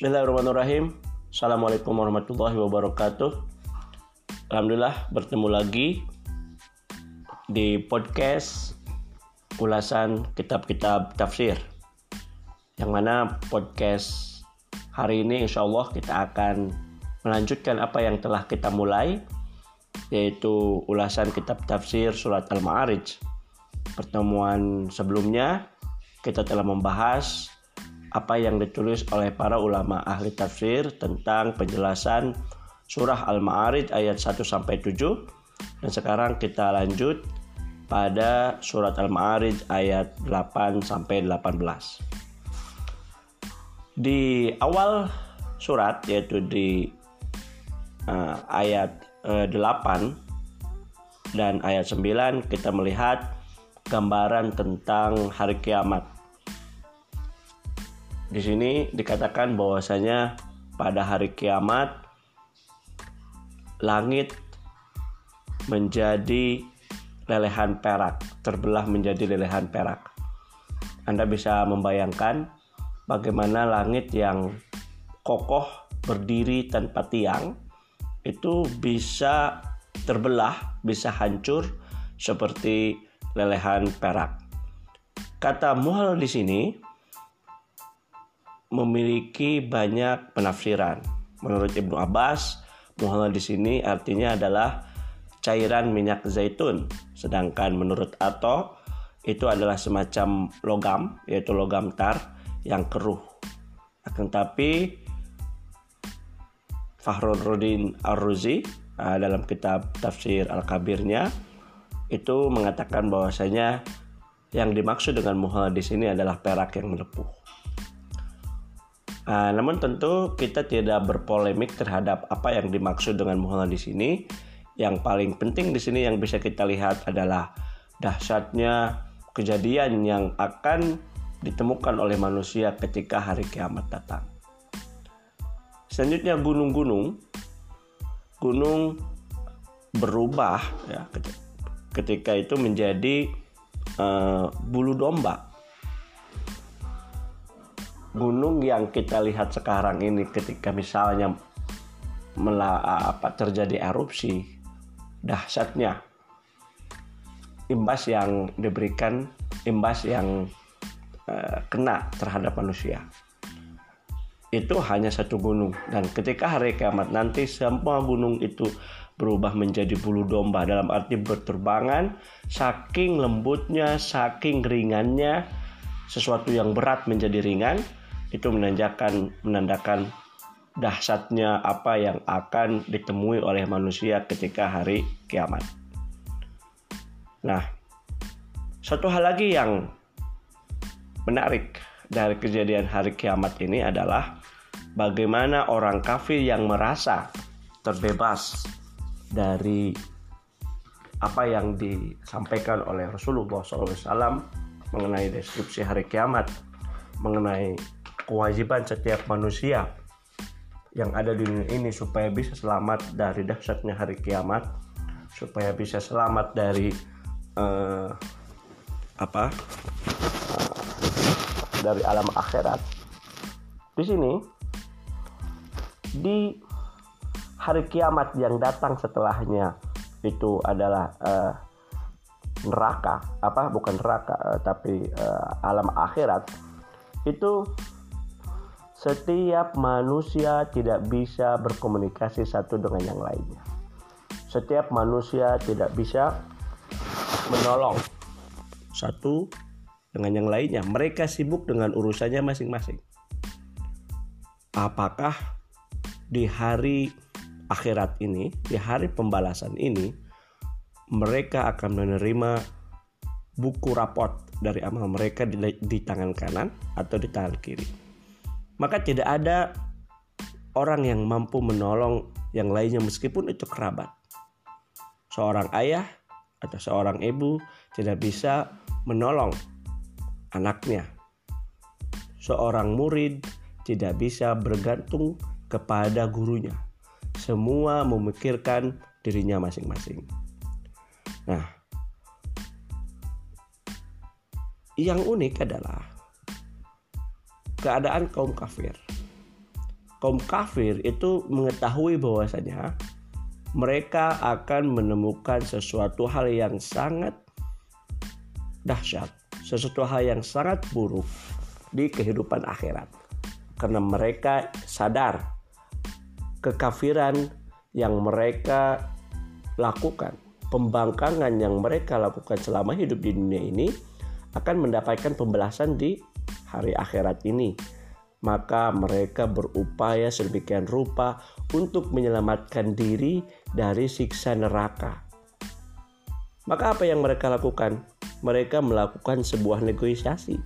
Bismillahirrahmanirrahim. Assalamualaikum warahmatullahi wabarakatuh. Alhamdulillah bertemu lagi di podcast ulasan kitab-kitab tafsir. Yang mana podcast hari ini insya Allah kita akan melanjutkan apa yang telah kita mulai yaitu ulasan kitab tafsir surat Al-Ma'arij. Pertemuan sebelumnya kita telah membahas apa yang ditulis oleh para ulama ahli tafsir tentang penjelasan surah Al-Ma'arij ayat 1 sampai 7 dan sekarang kita lanjut pada surat Al-Ma'arij ayat 8 sampai 18. Di awal surat yaitu di uh, ayat uh, 8 dan ayat 9 kita melihat gambaran tentang hari kiamat di sini dikatakan bahwasanya pada hari kiamat langit menjadi lelehan perak, terbelah menjadi lelehan perak. Anda bisa membayangkan bagaimana langit yang kokoh berdiri tanpa tiang itu bisa terbelah, bisa hancur seperti lelehan perak. Kata muhal di sini memiliki banyak penafsiran. Menurut Ibnu Abbas, muhal di sini artinya adalah cairan minyak zaitun. Sedangkan menurut Ato itu adalah semacam logam, yaitu logam tar yang keruh. Akan tapi Fahruddin Ar-Ruzi uh, dalam kitab tafsir Al-Kabirnya itu mengatakan bahwasanya yang dimaksud dengan muhal di sini adalah perak yang melepuh. Nah, namun tentu kita tidak berpolemik terhadap apa yang dimaksud dengan muhal di sini. Yang paling penting di sini yang bisa kita lihat adalah dahsyatnya kejadian yang akan ditemukan oleh manusia ketika hari kiamat datang. Selanjutnya gunung-gunung, gunung berubah ya ketika itu menjadi uh, bulu domba gunung yang kita lihat sekarang ini ketika misalnya mela, apa terjadi erupsi dahsyatnya. Imbas yang diberikan imbas yang uh, kena terhadap manusia. Itu hanya satu gunung. Dan ketika hari kiamat nanti semua gunung itu berubah menjadi bulu domba. Dalam arti berterbangan saking lembutnya saking ringannya sesuatu yang berat menjadi ringan itu menandakan menandakan dahsyatnya apa yang akan ditemui oleh manusia ketika hari kiamat. Nah, satu hal lagi yang menarik dari kejadian hari kiamat ini adalah bagaimana orang kafir yang merasa terbebas dari apa yang disampaikan oleh Rasulullah SAW mengenai deskripsi hari kiamat, mengenai kewajiban setiap manusia yang ada di dunia ini supaya bisa selamat dari dahsyatnya hari kiamat, supaya bisa selamat dari uh, apa? Uh, dari alam akhirat. Di sini di hari kiamat yang datang setelahnya itu adalah uh, neraka. Apa? Bukan neraka uh, tapi uh, alam akhirat. Itu setiap manusia tidak bisa berkomunikasi satu dengan yang lainnya. Setiap manusia tidak bisa menolong satu dengan yang lainnya. Mereka sibuk dengan urusannya masing-masing. Apakah di hari akhirat ini, di hari pembalasan ini, mereka akan menerima buku raport dari amal mereka di, di tangan kanan atau di tangan kiri? Maka tidak ada orang yang mampu menolong yang lainnya meskipun itu kerabat. Seorang ayah atau seorang ibu tidak bisa menolong anaknya. Seorang murid tidak bisa bergantung kepada gurunya. Semua memikirkan dirinya masing-masing. Nah, yang unik adalah keadaan kaum kafir. kaum kafir itu mengetahui bahwasanya mereka akan menemukan sesuatu hal yang sangat dahsyat, sesuatu hal yang sangat buruk di kehidupan akhirat. Karena mereka sadar kekafiran yang mereka lakukan, pembangkangan yang mereka lakukan selama hidup di dunia ini akan mendapatkan pembalasan di hari akhirat ini maka mereka berupaya sedemikian rupa untuk menyelamatkan diri dari siksa neraka. Maka apa yang mereka lakukan? Mereka melakukan sebuah negosiasi.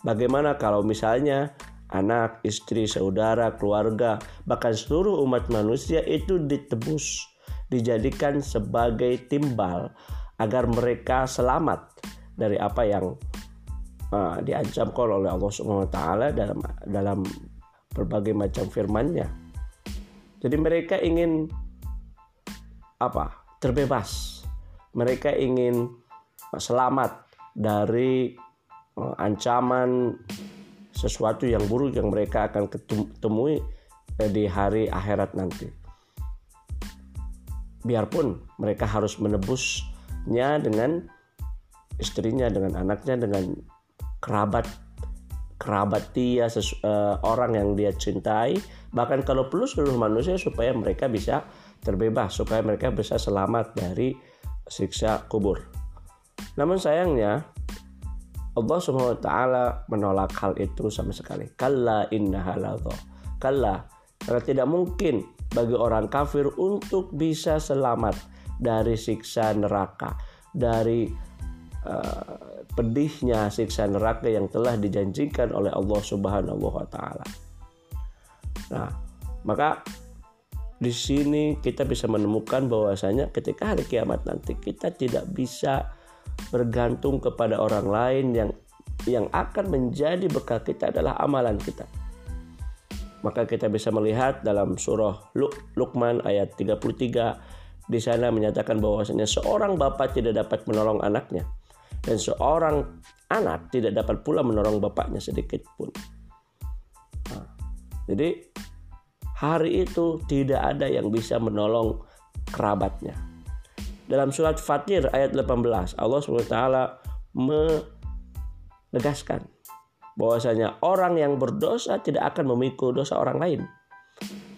Bagaimana kalau misalnya anak, istri, saudara, keluarga, bahkan seluruh umat manusia itu ditebus, dijadikan sebagai timbal agar mereka selamat dari apa yang uh, diancamkan oleh Allah Subhanahu wa taala dalam dalam berbagai macam firman-Nya. Jadi mereka ingin apa? terbebas. Mereka ingin selamat dari uh, ancaman sesuatu yang buruk yang mereka akan ketemui eh, di hari akhirat nanti. Biarpun mereka harus menebusnya dengan istrinya, dengan anaknya, dengan kerabat kerabat dia sesu, uh, orang yang dia cintai. Bahkan kalau perlu seluruh manusia supaya mereka bisa terbebas supaya mereka bisa selamat dari siksa kubur. Namun sayangnya Allah Subhanahu wa taala menolak hal itu sama sekali. Kalla innaha kalla karena tidak mungkin bagi orang kafir untuk bisa selamat dari siksa neraka dari uh, pedihnya siksa neraka yang telah dijanjikan oleh Allah Subhanahu wa taala. Nah, maka di sini kita bisa menemukan bahwasanya ketika hari kiamat nanti kita tidak bisa bergantung kepada orang lain yang yang akan menjadi bekal kita adalah amalan kita. Maka kita bisa melihat dalam surah Luqman ayat 33 di sana menyatakan bahwasanya seorang bapak tidak dapat menolong anaknya dan seorang anak tidak dapat pula menolong bapaknya sedikit pun. Nah, jadi hari itu tidak ada yang bisa menolong kerabatnya. Dalam surat Fatir ayat 18 Allah SWT menegaskan bahwasanya orang yang berdosa tidak akan memikul dosa orang lain.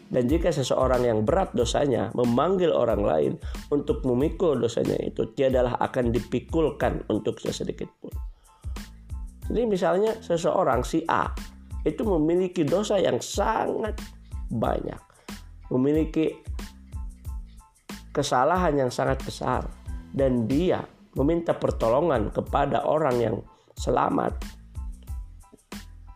Dan jika seseorang yang berat dosanya memanggil orang lain untuk memikul dosanya itu, tiadalah akan dipikulkan untuk sesedikit pun. Jadi misalnya seseorang si A itu memiliki dosa yang sangat banyak. Memiliki kesalahan yang sangat besar. Dan dia meminta pertolongan kepada orang yang selamat.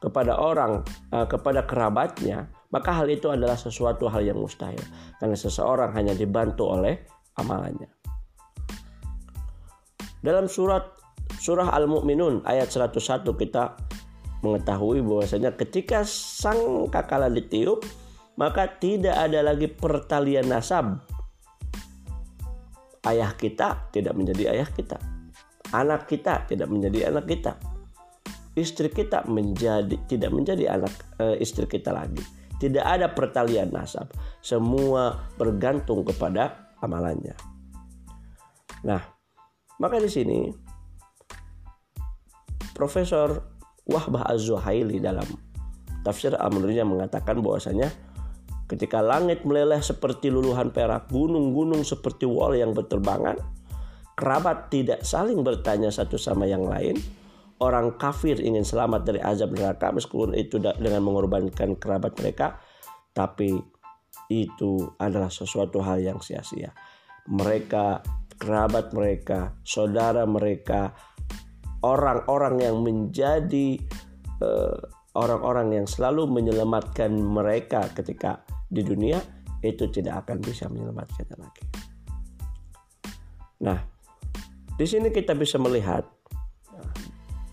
Kepada orang, eh, kepada kerabatnya maka hal itu adalah sesuatu hal yang mustahil karena seseorang hanya dibantu oleh amalannya. Dalam surat surah Al-Mu'minun ayat 101 kita mengetahui bahwasanya ketika sang kakala ditiup maka tidak ada lagi pertalian nasab. Ayah kita tidak menjadi ayah kita. Anak kita tidak menjadi anak kita. Istri kita menjadi tidak menjadi anak e, istri kita lagi tidak ada pertalian nasab. Semua bergantung kepada amalannya. Nah, maka di sini Profesor Wahbah Az-Zuhaili dalam tafsir Amrulnya mengatakan bahwasanya ketika langit meleleh seperti luluhan perak, gunung-gunung seperti wall yang berterbangan, kerabat tidak saling bertanya satu sama yang lain, orang kafir ingin selamat dari azab neraka meskipun itu dengan mengorbankan kerabat mereka tapi itu adalah sesuatu hal yang sia-sia mereka kerabat mereka saudara mereka orang-orang yang menjadi uh, orang-orang yang selalu menyelamatkan mereka ketika di dunia itu tidak akan bisa menyelamatkan lagi. Nah, di sini kita bisa melihat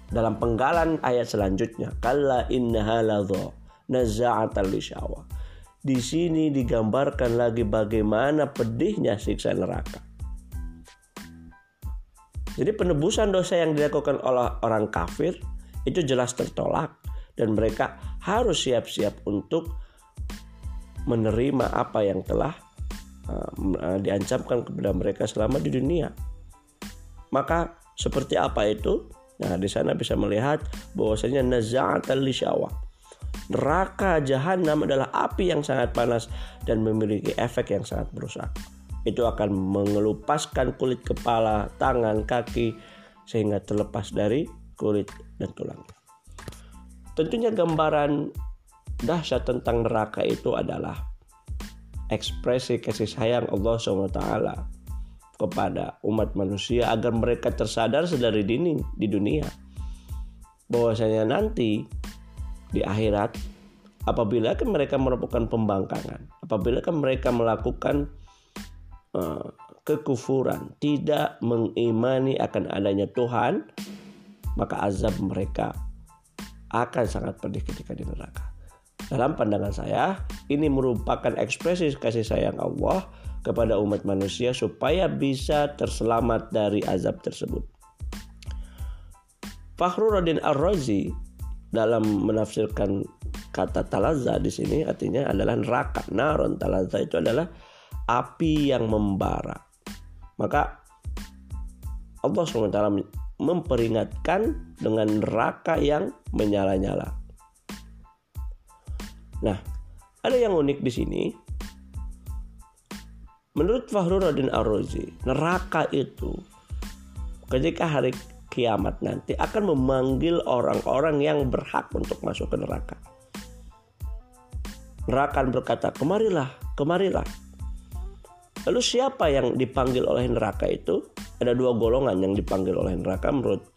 dalam penggalan ayat selanjutnya kalla innaha di sini digambarkan lagi bagaimana pedihnya siksa neraka jadi penebusan dosa yang dilakukan oleh orang kafir itu jelas tertolak dan mereka harus siap-siap untuk menerima apa yang telah uh, diancamkan kepada mereka selama di dunia. Maka seperti apa itu? Nah, di sana bisa melihat bahwasanya naza'atan lisyawa. Neraka jahanam adalah api yang sangat panas dan memiliki efek yang sangat merusak. Itu akan mengelupaskan kulit kepala, tangan, kaki sehingga terlepas dari kulit dan tulang. Tentunya gambaran dahsyat tentang neraka itu adalah ekspresi kasih sayang Allah SWT kepada umat manusia agar mereka tersadar sedari dini di dunia. Bahwasanya nanti di akhirat apabila kan mereka melakukan pembangkangan apabila kan mereka melakukan uh, kekufuran tidak mengimani akan adanya Tuhan maka azab mereka akan sangat pedih ketika di neraka. Dalam pandangan saya, ini merupakan ekspresi kasih sayang Allah kepada umat manusia supaya bisa terselamat dari azab tersebut. Fakhruddin Ar-Razi dalam menafsirkan kata talaza di sini artinya adalah neraka. Naron talaza itu adalah api yang membara. Maka Allah SWT memperingatkan dengan neraka yang menyala-nyala. Nah, ada yang unik di sini. Menurut Fahruddin Ar-Razi, neraka itu ketika hari kiamat nanti akan memanggil orang-orang yang berhak untuk masuk ke neraka. Neraka berkata, "Kemarilah, kemarilah." Lalu siapa yang dipanggil oleh neraka itu? Ada dua golongan yang dipanggil oleh neraka menurut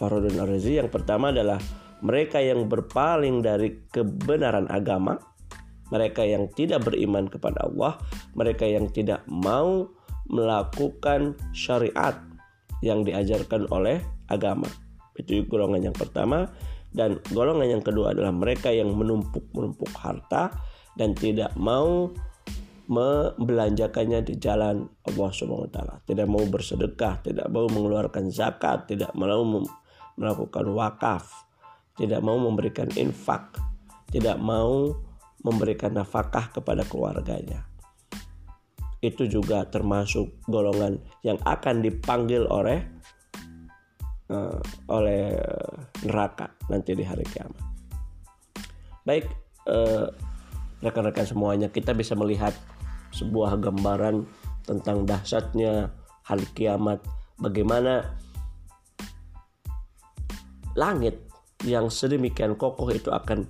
Fahruddin Ar-Razi. Yang pertama adalah mereka yang berpaling dari kebenaran agama, mereka yang tidak beriman kepada Allah, mereka yang tidak mau melakukan syariat yang diajarkan oleh agama. Itu golongan yang pertama dan golongan yang kedua adalah mereka yang menumpuk-menumpuk harta dan tidak mau membelanjakannya di jalan Allah Subhanahu wa. Tidak mau bersedekah, tidak mau mengeluarkan zakat, tidak mau melakukan wakaf tidak mau memberikan infak, tidak mau memberikan nafkah kepada keluarganya. Itu juga termasuk golongan yang akan dipanggil oleh uh, oleh neraka nanti di hari kiamat. Baik, eh, rekan-rekan semuanya, kita bisa melihat sebuah gambaran tentang dahsyatnya hari kiamat, bagaimana langit yang sedemikian kokoh itu akan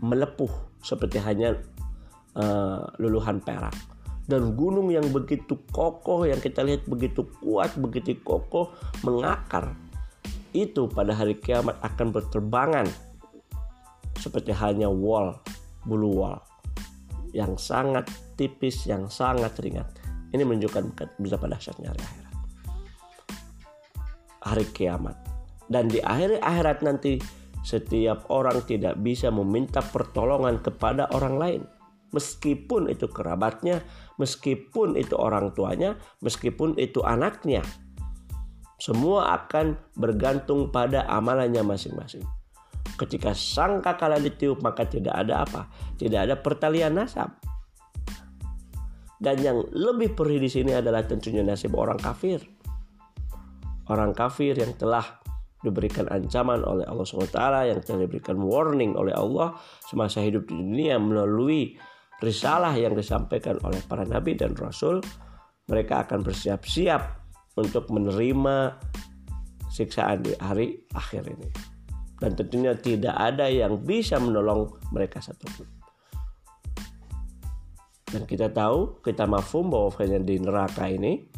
melepuh seperti hanya uh, luluhan perak dan gunung yang begitu kokoh yang kita lihat begitu kuat begitu kokoh mengakar. Itu pada hari kiamat akan berterbangan seperti hanya wall bulu wall yang sangat tipis yang sangat ringan. Ini menunjukkan betapa dahsyatnya hari akhirat. Hari kiamat. Dan di akhir akhirat nanti setiap orang tidak bisa meminta pertolongan kepada orang lain meskipun itu kerabatnya, meskipun itu orang tuanya, meskipun itu anaknya. Semua akan bergantung pada amalannya masing-masing. Ketika sangka kala ditiup maka tidak ada apa? Tidak ada pertalian nasab. Dan yang lebih perih di sini adalah tentunya nasib orang kafir. Orang kafir yang telah diberikan ancaman oleh Allah SWT yang telah diberikan warning oleh Allah semasa hidup di dunia melalui risalah yang disampaikan oleh para nabi dan rasul mereka akan bersiap-siap untuk menerima siksaan di hari akhir ini dan tentunya tidak ada yang bisa menolong mereka satupun dan kita tahu kita mafum bahwa di neraka ini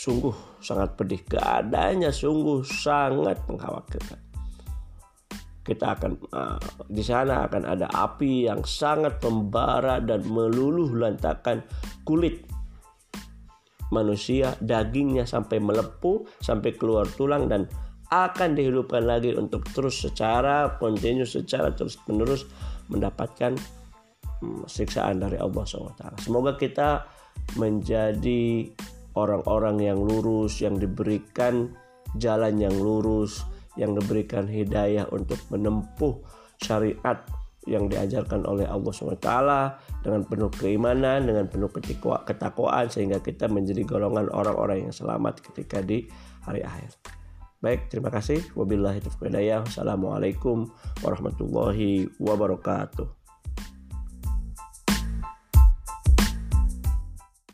sungguh sangat pedih. Keadaannya sungguh sangat mengkhawatirkan. Kita akan uh, di sana akan ada api yang sangat membara dan meluluh lantakan kulit manusia, dagingnya sampai melepuh, sampai keluar tulang dan akan dihidupkan lagi untuk terus secara kontinu, secara terus menerus mendapatkan um, siksaan dari Allah SWT. Semoga kita menjadi orang-orang yang lurus, yang diberikan jalan yang lurus, yang diberikan hidayah untuk menempuh syariat yang diajarkan oleh Allah SWT dengan penuh keimanan, dengan penuh ketakwaan sehingga kita menjadi golongan orang-orang yang selamat ketika di hari akhir. Baik, terima kasih. Wabillahi taufiq Wassalamualaikum warahmatullahi wabarakatuh.